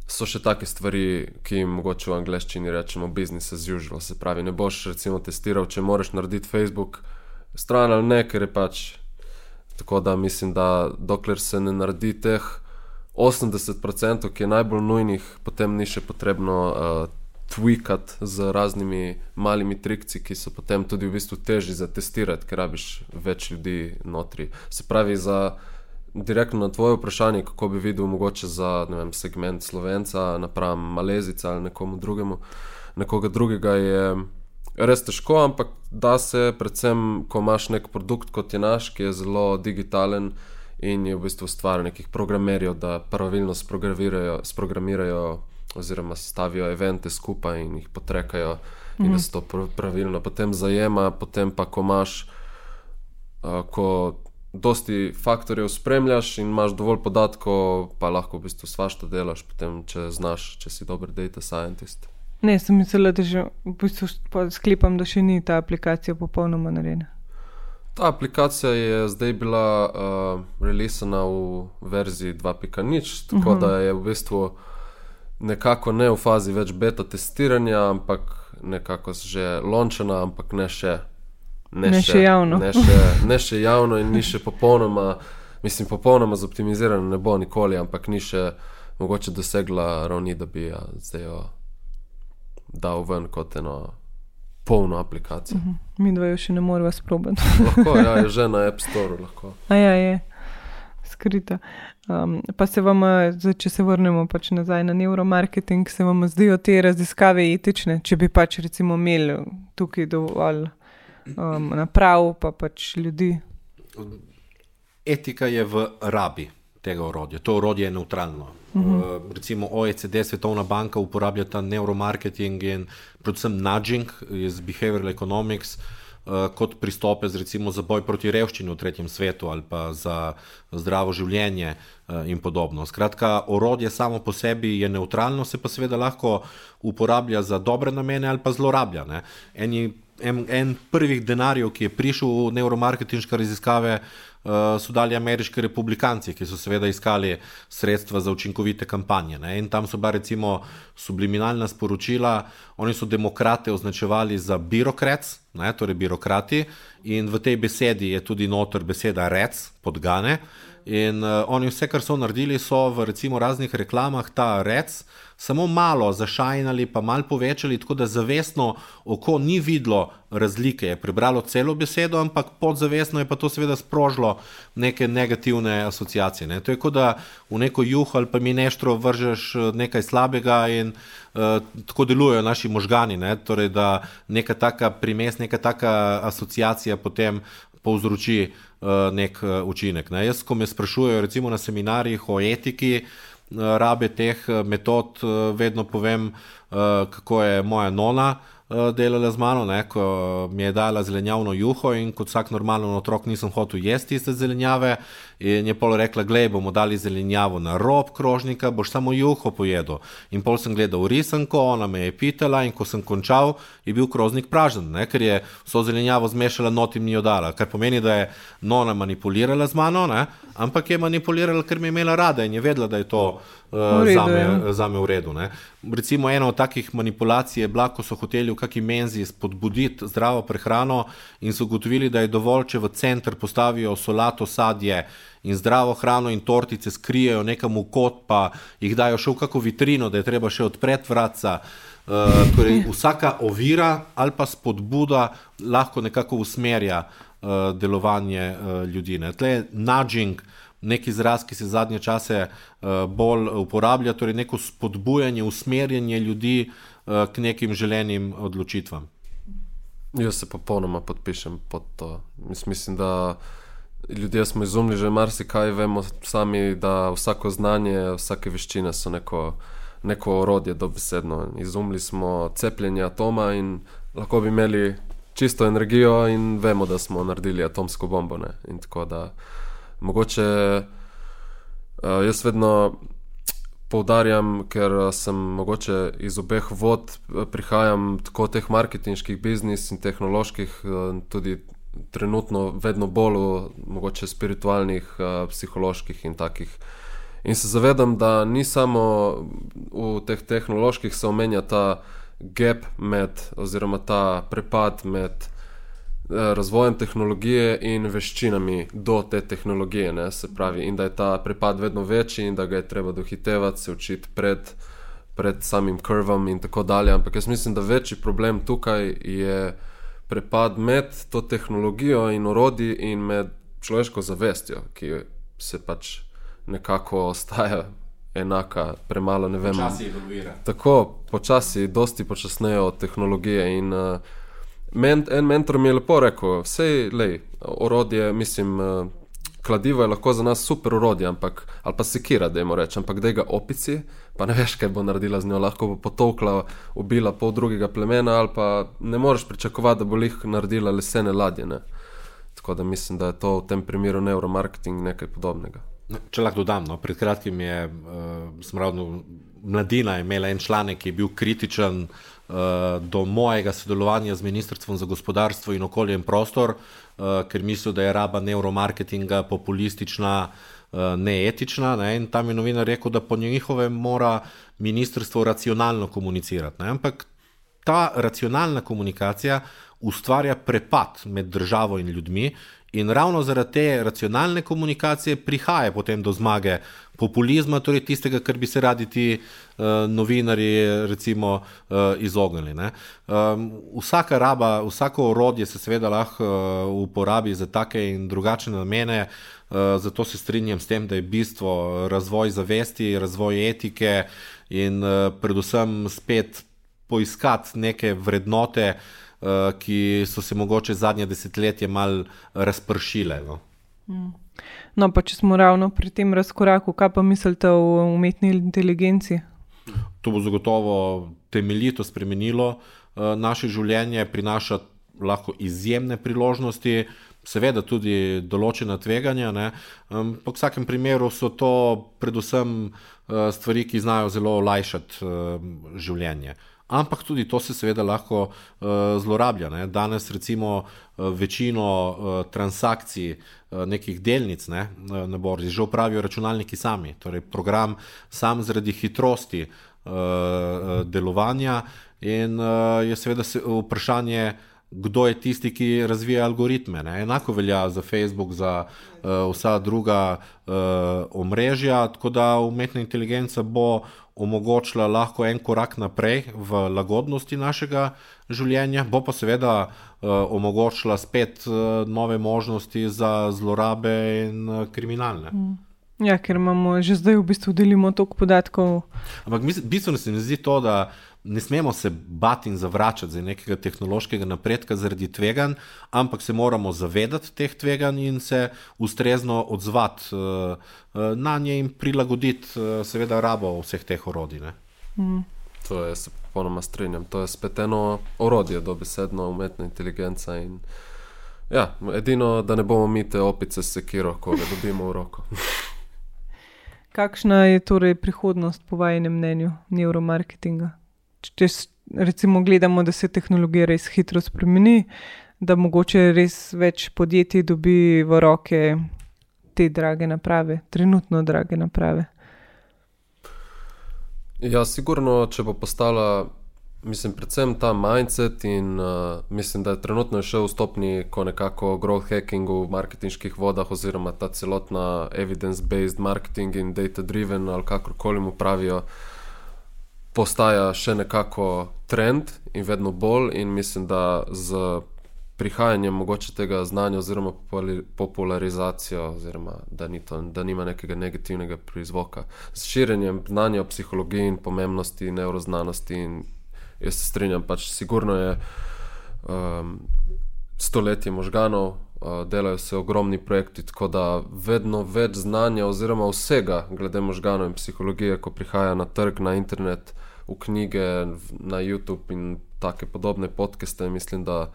S3: so še take stvari, ki jim mogoče v angleščini rečemo business as usual. Se pravi, ne boš recimo testiral, če moraš narediti Facebook stran ali ne, ker je pač tako, da mislim, da dokler se ne naredi teh 80%, ki je najbolj nujnih, potem ni še potrebno uh, tweakati z raznimi malimi trikci, ki so potem tudi v bistvu težji za testirati, ker rabiš več ljudi notri. Se pravi, za direktno na tvoje vprašanje, kako bi videl mogoče za vem, segment slovenca, napram malezica ali nekomu drugemu, nekoga drugega je res težko, ampak da se, predvsem, ko imaš nek produkt kot je naš, ki je zelo digitalen in je v bistvu stvar nekih programerjev, da pravilno sprogramirajo, sprogramirajo oziroma stavijo evente skupaj in jih potrekajo. in da se to pravilno potem zajema, potem pa ko imaš, ko dosti faktorjev spremljaš in imaš dovolj podatkov, pa lahko v bistvu svašta delaš, potem če znaš, če si dober data scientist.
S1: Ne, sem mislila, da že v bistvu sklepam, da še ni ta aplikacija popolnoma narejena.
S3: Ta aplikacija je zdaj bila uh, releasena v verziji 2.0, tako uh -huh. da je v bistvu nekako ne v fazi več beta testiranja, ampak nekako že lončena, ampak ne še.
S1: Ne, ne še, še javno.
S3: Ne še, ne še javno in ni še popolnoma, mislim, popolnoma zoptimizirana, ne bo nikoli, ampak ni še mogoče dosegla ravni, da bi ja, zdaj jo dal ven kot eno polno aplikacijo. Uh
S1: -huh. Mi dva jo še ne moremo sprobati.
S3: lahko, ja, je že na App Store. Lahko.
S1: A ja, je skrita. Um, pa se vam, če se vrnemo pač nazaj na neuromarketing, se vam zdijo te raziskave etične, če bi pač recimo imeli tukaj dovolj um, naprav, pa pač ljudi.
S2: Etika je v rabi tega orodja. To orodje je neutralno. Uh -huh. uh, recimo OECD, Svetovna banka uporablja ta neuromarketing in predvsem nudging iz behavioral economics uh, kot pristope z, recimo, za boj proti revščini v tretjem svetu ali pa za zdravo življenje uh, in podobno. Skratka, orodje samo po sebi je neutralno, se pa seveda lahko uporablja za dobre namene ali pa zlorablja. Eni, en, en prvih denarjev, ki je prišel v neuromarketinške raziskave, uh, so dali ameriški republikanci, ki so seveda iskali sredstva za učinkovite kampanje. Ne? In tam so bila recimo subliminalna sporočila, oni so demokrate označevali za birokrats, ne? torej birokrati, in v tej besedi je tudi notor beseda rec, podgane. In uh, oni vse, kar so naredili, so v recimo raznih reklamah ta rec samo malo zašajnali, pa malo povečali, tako da zavestno oko ni videlo razlike, je prebralo celo besedo, ampak podzavestno je pa to seveda sprožilo neke negativne asociacije. Ne. To je kot da v neko juh ali pa mi neštro vržeš eh, nekaj slabega in uh, tako delujejo naši možgani, ne. torej da neka taka primes, neka taka asociacija potem povzroči uh, nek uh, učinek. Ne. Jaz, ko me sprašujejo recimo na seminarjih o etiki, rabe teh metod, vedno povem, kako je moja nona delala z mano, ne, ko mi je dala zelenjavno juho in kot vsak normalen otrok nisem hotel jesti tiste zelenjave. In je pol rekla, gledaj, bomo dali zelenjavo na rob krožnika, boš samo juho pojedel. In pol sem gledal risanko, ona me je pitala in ko sem končal, je bil krožnik pražen, ne, ker je so zelenjavo zmešala, not in mi jo dala. Kar pomeni, da je nona manipulirala z mano, ne, ampak je manipulirala, ker me je imela rada in je vedela, da je to uh, za, me, ja. za me v redu. Ne. Recimo ena od takih manipulacij je bila, ko so hoteli v kaki menzi spodbuditi zdravo prehrano in so ugotovili, da je dovolj, če v center postavijo solato sadje in zdravo hrano in tortice skrijejo nekam v kot, pa jih dajo še v kako vitrino, da je treba še odpreti vratca. Uh, torej vsaka ovira ali pa spodbuda lahko nekako usmerja uh, delovanje uh, ljudi. Ne. Tle je nudging, neki izraz, ki se zadnje čase uh, bolj uporablja, torej neko spodbujanje, usmerjanje ljudi uh, k nekim želenim odločitvam.
S3: Jaz se popolnoma podpišem pod to. Mislim, da ljudje smo izumili že marsikaj, vemo sami, da vsako znanje, vsake veščine so neko, neko orodje, dobesedno. Izumili smo cepljenje atoma in lahko bi imeli čisto energijo, in vemo, da smo naredili atomsko bombo. Ne? In tako da mogoče uh, jaz vedno. Poudarjam, ker sem mogoče iz obeh vod, prihajam tako teh marketinških biznis in tehnoloških, tudi trenutno vedno bolj v mogoče spiritualnih, uh, psiholoških in takih. In se zavedam, da ni samo v teh tehnoloških se omenja ta gap med, oziroma ta prepad med uh, razvojem tehnologije in veščinami do te tehnologije. Ne, se pravi, in da je ta prepad vedno večji in da ga je treba dohitevati, se učiti pred, pred samim krvom in tako dalje. Ampak jaz mislim, da večji problem tukaj je prepad med to tehnologijo in orodji in med človeško zavestjo, ki se pač nekako ostaja enaka, premalo ne vem.
S2: Počasi evoluira.
S3: Tako, počasi, dosti počasneje od tehnologije. In uh, men, en mentor mi je lepo rekel, vse je, orodje, mislim, uh, kladivo je lahko za nas super urodje, ampak, ali pa sekira, da jim rečem, ampak da ga opici, pa ne veš, kaj bo naredila z njo, lahko bo potovkla, ubila pol drugega plemena, ali pa ne moreš pričakovati, da bo jih naredila lesene ladje. Ne? Tako da mislim, da je to v tem primeru neuromarketing nekaj podobnega.
S2: Če lahko dodam, no, pred kratkim je uh, smravno mladina imela en članek, ki je bil kritičen uh, do mojega sodelovanja z Ministrstvom za gospodarstvo in okolje in prostor, uh, ker mislijo, da je raba neuromarketinga populistična, uh, neetična. Ne? In tam je novinar rekel, da po njihovem mora ministrstvo racionalno komunicirati. Ne? Ampak ta racionalna komunikacija ustvarja prepad med državo in ljudmi. In ravno zaradi te racionalne komunikacije prihaja potem do zmage populizma, torej tistega, kar bi se radi ti uh, novinari recimo, uh, izognili. Um, vsaka raba, vsako orodje se seveda lahko uh, uporabi za take in drugačne namene, uh, zato se strinjam s tem, da je bistvo razvoj zavesti, razvoj etike in uh, predvsem spet poiskati neke vrednote, ki so se mogoče zadnje desetletje mal razpršile. No.
S1: Mm. No, pa če smo ravno pri tem razkoraku, kaj pa mislite o umetni inteligenci?
S2: To bo zagotovo temeljito spremenilo naše življenje, prinaša lahko izjemne priložnosti, seveda tudi določena tveganja. Um, po vsakem primeru so to predvsem uh, stvari, ki znajo zelo olajšati uh, življenje. Ampak tudi to se seveda lahko uh, zlorablja. Ne? Danes, recimo, uh, večino uh, transakcij, uh, nekih delnic, ne, na borzi, že upravijo računalniki sami. Torej, program sam zaradi hitrosti uh, delovanja in uh, je seveda vprašanje, kdo je tisti, ki razvija algoritme. Ne? Enako velja za Facebook, za uh, vsa druga uh, omrežja, tako da umetna inteligenca bo omogočila lahko en korak naprej v lagodnosti našega življenja, bo pa seveda uh, omogočila spet uh, nove možnosti za zlorabe in uh, kriminalne. Mm.
S1: Ja, ker imamo že zdaj v bistvu delimo toliko podatkov.
S2: Ampak bistveno se mi zdi to, da ne smemo se bati in zavračati za nekega tehnološkega napredka zaradi tveganj, ampak se moramo zavedati teh tveganj in se ustrezno odzvati uh, na nje in prilagoditi, uh, seveda, rabo vseh teh orodij. Mm.
S3: To je se popolnoma strinjam. To je spet eno orodje, dobesedno umetna inteligenca. In, ja, edino, da ne bomo mi te opice sekiro, ko ga dobimo v roko.
S1: Kakšna je torej prihodnost, po vašem mnenju, neuromarketinga? Če recimo gledamo, da se tehnologija res hitro spremeni, da mogoče res več podjetij dobi v roke te drage naprave, trenutno drage naprave.
S3: Ja, sigurno, če bo postala, mislim, predvsem ta mindset in uh, mislim, da je trenutno še v stopni, ko nekako growth hacking v marketinških vodah, oziroma ta celotna evidence-based marketing in data-driven ali kakorkoli mu pravijo, postaja še nekako trend in vedno bolj, in mislim, da z prihajanjem mogoče tega znanja oziroma popularizacijo, oziroma da, ni to, da nima nekega negativnega prizvoka. Z širjenjem znanja o psihologiji in pomembnosti neuroznanosti in jaz se strinjam, pač sigurno je um, stoletje možganov, uh, delajo se ogromni projekti, tako da vedno več znanja oziroma vsega glede možganov in psihologije, ko prihaja na trg, na internet, v knjige, na YouTube in take podobne podcaste, mislim, da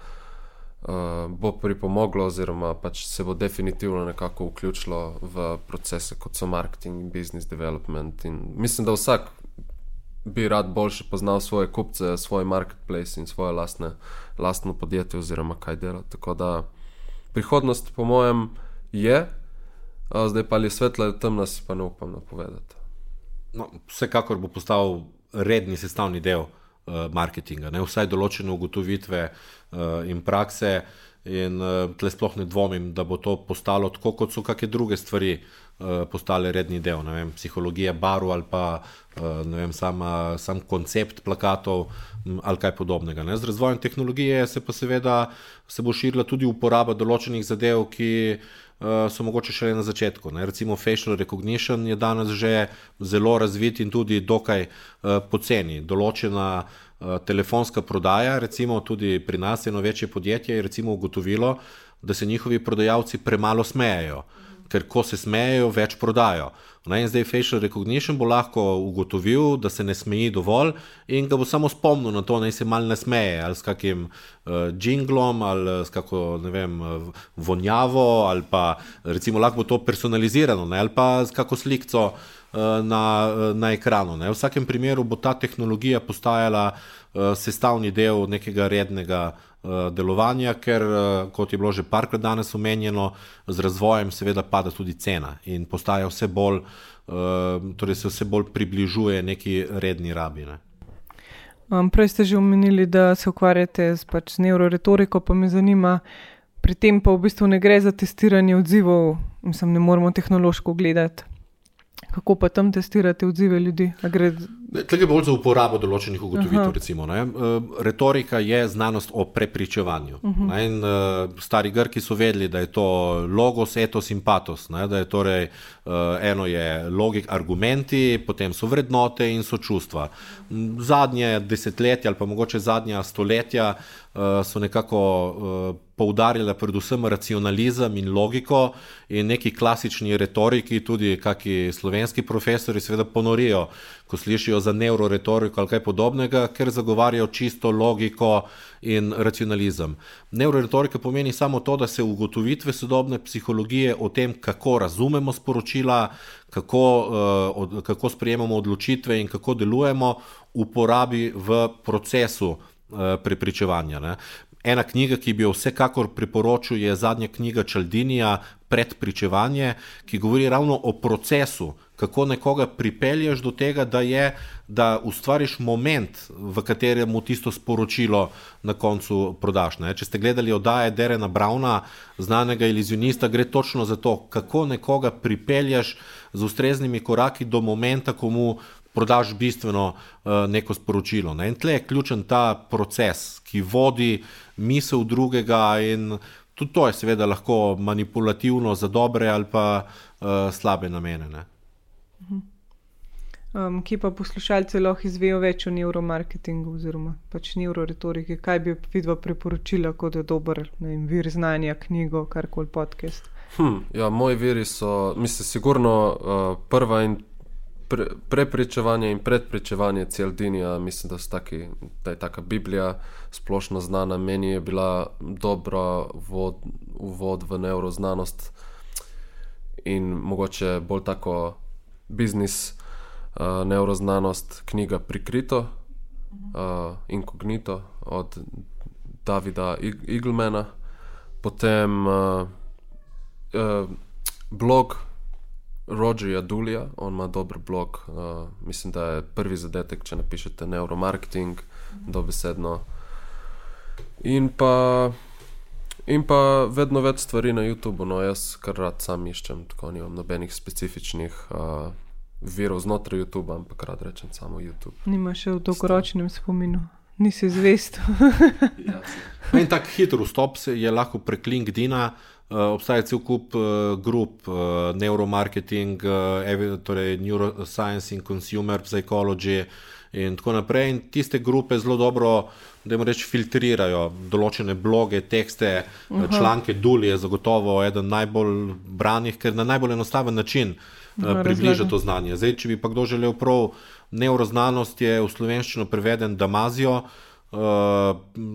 S3: uh, bo pripomoglo, oziroma pač se bo definitivno nekako vključilo v procese, kot so marketing in business development. In mislim, da vsak bi rad boljše poznal svoje kupce, svoj marketplace in svoje lastne, lastno podjetje, oziroma kaj dela. Tako da prihodnost, po mojem, je, zdaj pa je svetla ali temna, si pa ne upam napovedati.
S2: No, vsekakor bo postal redni sestavni del uh, marketinga, ne? vsaj določene ugotovitve uh, in prakse. In uh, tle sploh ne dvomim, da bo to postalo tako, kot so kakšne druge stvari uh, postale redni del, ne vem, psihologija baru ali pa uh, vem, sama, sam koncept plakatov ali kaj podobnega. Ne? Z razvojem tehnologije se pa seveda se bo širila tudi uporaba določenih zadev, ki uh, uh, so mogoče šele na začetku. Ne? Recimo facial recognition je danes že zelo razvit in tudi dokaj uh, poceni. Določena uh, telefonska prodaja, recimo tudi pri nas eno večje podjetje je recimo ugotovilo, da se njihovi prodajalci premalo smejajo. Ker ko se smejejo, več prodajo. Ne, in zdaj facial recognition bo lahko ugotovil, da se ne smeji dovolj in ga bo samo spomnil na to, da se mal ne smeje ali s kakim uh, jinglom ali s kako ne vem, vonjavo ali pa recimo lahko bo to personalizirano ne, ali pa s kako slikco uh, na, na ekranu. Ne. V vsakem primeru bo ta tehnologija postajala uh, sestavni del nekega rednega uh, Eh, delovanja, ker, eh, kot je bilo že parkrat danes omenjeno, z razvojem seveda pada tudi cena in postaja vse bolj, eh, torej se vse bolj približuje neki redni rabi. Ne.
S1: Um, prej ste že omenili, da se ukvarjate s pač neuroretoriko, pa me zanima, pri tem pa v bistvu ne gre za testiranje odzivov, mislim, ne moramo tehnološko gledati. Kako pa tam testirate odzive ljudi?
S2: Tukaj je bolj za uporabo določenih ugotovitev. Recimo, e, Retorika je znanost o prepričevanju. Uh -huh. in, uh, stari Grki so vedeli, da je to logos, etos in patos. Ne? Da je torej uh, eno je logik, argumenti, potem so vrednote in so čustva. Zadnje desetletja ali pa mogoče zadnja stoletja uh, so nekako. Uh, poudarjala predvsem racionalizem in logiko, in neki klasični retoriki, tudi kakšni slovenski profesori, seveda ponorijo, ko slišijo za neuroretoriko ali kaj podobnega, ker zagovarjajo čisto logiko in racionalizem. Neuroretorika pomeni samo to, da se ugotovitve sodobne psihologije o tem, kako razumemo sporočila, kako, uh, kako sprejemamo odločitve in kako delujemo, uporabi v procesu. Eh, prepričevanja. Ne ena knjiga, ki bi jo vsekakor priporočil, je zadnja knjiga Čaldinija, Predpričevanje, ki govori ravno o procesu, kako nekoga pripelješ do tega, da, je, da ustvariš moment, v katerem mu tisto sporočilo na koncu prodaš. Ne? Če ste gledali oddaje Derena Brauna, znanega iluzionista, gre točno za to, kako nekoga pripelješ z ustreznimi koraki do momenta, ko mu prodaš bistveno uh, neko sporočilo. Ne? In tle je ključen ta proces, ki vodi misel drugega, in tudi to je seveda lahko manipulativno za dobre ali pa uh, slabe namene.
S1: Um, ki pa poslušalci lahko izvejo več o neuromarketingu oziroma pač neuroretoriki, kaj bi vidva priporočila kot je dober vem, vir znanja, knjigo, karkoli podcast.
S3: Hm, ja, moji viri so, mislim, sigurno uh, prva in pre, prepričevanje in predpričevanje celdinja, mislim, da, taki, da je taka Biblija splošno znana. Meni je bila dobra vod, uvod v neuroznanost in mogoče bolj tako biznis, uh, neuroznanost, knjiga Prikrito, uh, Inkognito od Davida Igelmana, potem uh, uh, blog. Rogerja Dulija, on ima dober blog, uh, mislim, da je prvi zadetek, če napišete neuromarketing, dobesedno. In pa, in pa vedno več stvari na YouTubu, no jaz kar rad sam iščem, tako nimam nobenih specifičnih uh, virov znotraj YouTuba, ampak rad rečem samo YouTube.
S1: Nima še v dolgoročnem spominu. Nisi zvest.
S2: ja, en tak hiter vstop je lahko prek LinkedIn-a, Uh, obstaja cel kup uh, grup, uh, neuromarketing, uh, torej neuroscience in consumer psychology, in tako naprej. In tiste grupe zelo dobro, da jim reč, filtrirajo določene bloge, tekste, uh -huh. članke. Dul je zagotovo eden najbolj branih, ker na najbolj enostaven način uh, približa to znanje. Zdaj, če bi pa kdo želel prav neuroznanost, je v slovenščino preveden Damazijo. Uh, uh,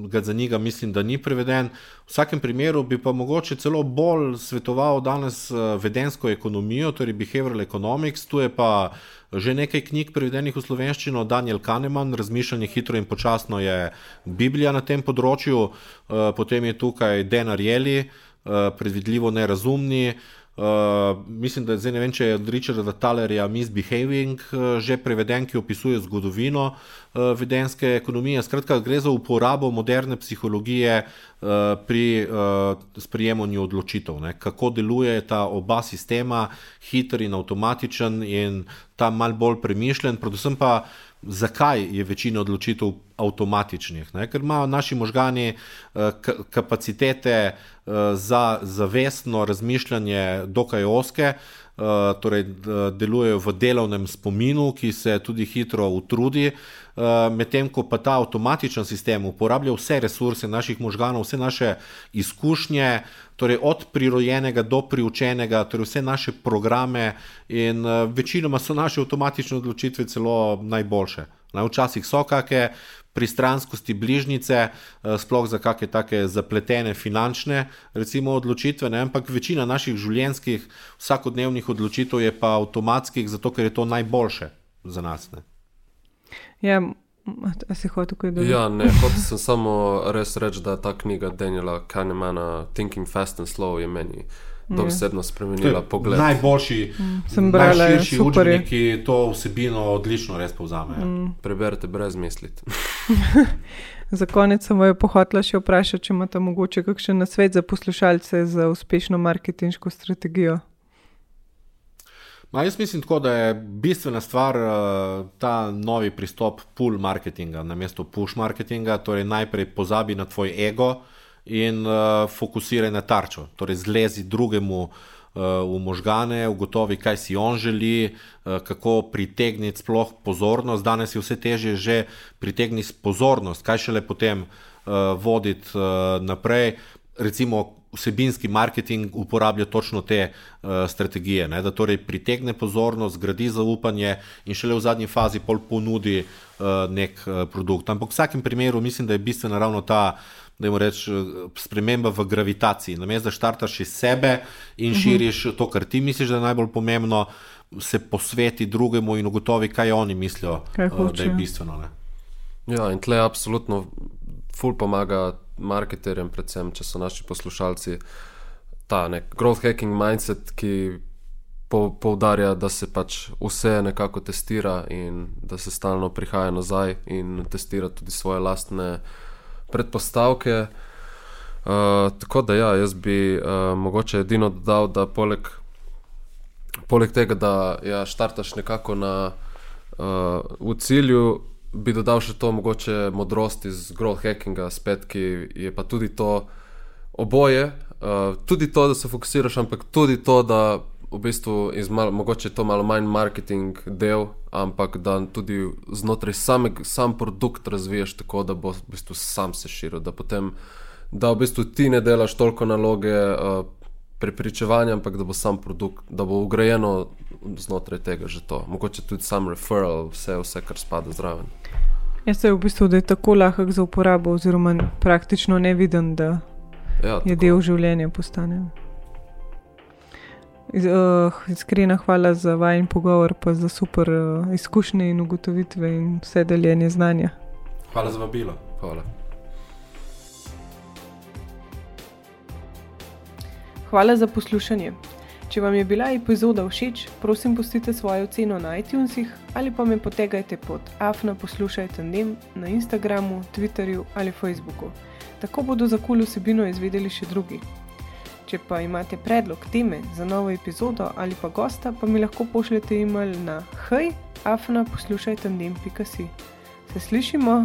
S2: ga za njega mislim, da ni preveden. V vsakem primeru bi pa mogoče celo bolj svetoval danes uh, vedensko ekonomijo, torej behavioral economics, tu je pa že nekaj knjig prevedenih v slovenščino, Daniel Kahneman, razmišljanje hitro in počasno je Biblija na tem področju, uh, potem je tukaj Denar Jeli, uh, predvidljivo nerazumni. Uh, mislim, da zdaj ne vem, če je od Richarda Talerja Misbehaving uh, že preveden, ki opisuje zgodovino uh, vedenske ekonomije. Skratka, gre za uporabo moderne psihologije uh, pri uh, sprejemanju odločitev. Ne? Kako deluje ta oba sistema, hiter in avtomatičen in ta mal bolj premišljen, predvsem pa zakaj je večina odločitev avtomatičnih, ne? ker imajo naši možgani uh, kapacitete uh, za zavestno razmišljanje, dokaj oske. Uh, torej, delujejo v delovnem spominu, ki se tudi hitro utrudi, uh, medtem ko pa ta avtomatičen sistem uporablja vse resurse naših možganov, vse naše izkušnje, torej od prirojenega do priučenega, torej vse naše programe, in večinoma so naše avtomatične odločitve celo najboljše. Včasih so kakšne pristranskosti bližnjice, eh, sploh za kakšne take zapletene finančne recimo, odločitve, ne? ampak večina naših življenjskih, vsakodnevnih odločitev je pa avtomatskih, zato ker je to najboljše za nas. Ne?
S1: Ja, a si hotel tukaj
S3: dodati? Ja, ne, hotel sem samo res reči, da ta knjiga Daniela Kahnemana, Thinking Fast and Slow, je meni dobesedno spremenila pogled.
S2: Najboljši, mm. najširši učeniki, ki to vsebino odlično res povzamejo. Mm.
S3: Preberite brez misliti.
S1: za konec sem jo pohotla še vprašati, če imate mogoče kakšen nasvet za poslušalce za uspešno marketinško strategijo.
S2: Ma, jaz mislim, tako, da je bistvena stvar uh, ta novi pristop pull marketinga na mesto push marketinga. Torej, najprej pozabi na tvoj ego, uh, in uh, fokusiraj na tarčo. Torej, zlezi drugemu uh, v možgane, ugotovi, kaj si on želi, uh, kako pritegniti sploh pozornost. Danes je vse težje že pritegniti pozornost, kaj šele potem uh, voditi uh, naprej. Recimo, vsebinski marketing uporablja točno te uh, strategije, ne? da torej pritegne pozornost, zgradi zaupanje in šele v zadnji fazi pol ponudi uh, nek uh, produkt. Ampak v vsakem primeru mislim, da je bistvena ravno ta uh, da jim rečem, sprememba v gravitaciji. Namesto da štartaš iz sebe in uh mhm. -huh. širiš to, kar ti misliš, da je najbolj pomembno, se posveti drugemu in ugotovi, kaj oni mislijo, kaj uh, da je bistveno. Ne?
S3: Ja, in tle absolutno ful pomaga marketerjem, predvsem, če so naši poslušalci. Ta nek growth hacking mindset, ki poudarja, da se pač vse nekako testira in da se stalno prihaja nazaj in testira tudi svoje lastne uh, predpostavke. Uh, tako da, ja, jaz bi uh, mogoče edino dodal, da poleg, poleg tega, da ja, štartaš nekako na, uh, v cilju, bi dodal še to mogoče modrost iz growth hackinga, spet, ki je pa tudi to oboje. Uh, tudi to, da se fokusiraš, ampak tudi to, da v bistvu izmal, mogoče to malo manj marketing del, ampak da tudi znotraj samega sam produkt razviješ tako, da bo v bistvu sam se širil, da potem da v bistvu ti ne delaš toliko naloge uh, prepričevanja, ampak da bo sam produkt, da bo ugrajeno znotraj tega že to. Mogoče tudi sam referral, vse, vse kar spada zraven.
S1: Jaz se v bistvu, da je tako lahek za uporabo, oziroma praktično ne vidim, da ja, je del življenja postane. Uh, iskrena hvala za vajen pogovor, pa za super uh, izkušnje in ugotovitve in vse deljenje znanja.
S2: Hvala za vabilo.
S3: Hvala.
S1: hvala za poslušanje. Če vam je bila epizoda všeč, prosim, pustite svojo oceno na iTunesih ali pa me potegajte pod afna poslušajte dnem na Instagramu, Twitterju ali Facebooku. Tako bodo za kul vsebino izvedeli še drugi. Če pa imate predlog teme za novo epizodo ali pa gosta, pa mi lahko pošljete e-mail na hej, afna poslušajte dnem.si. Se slišimo!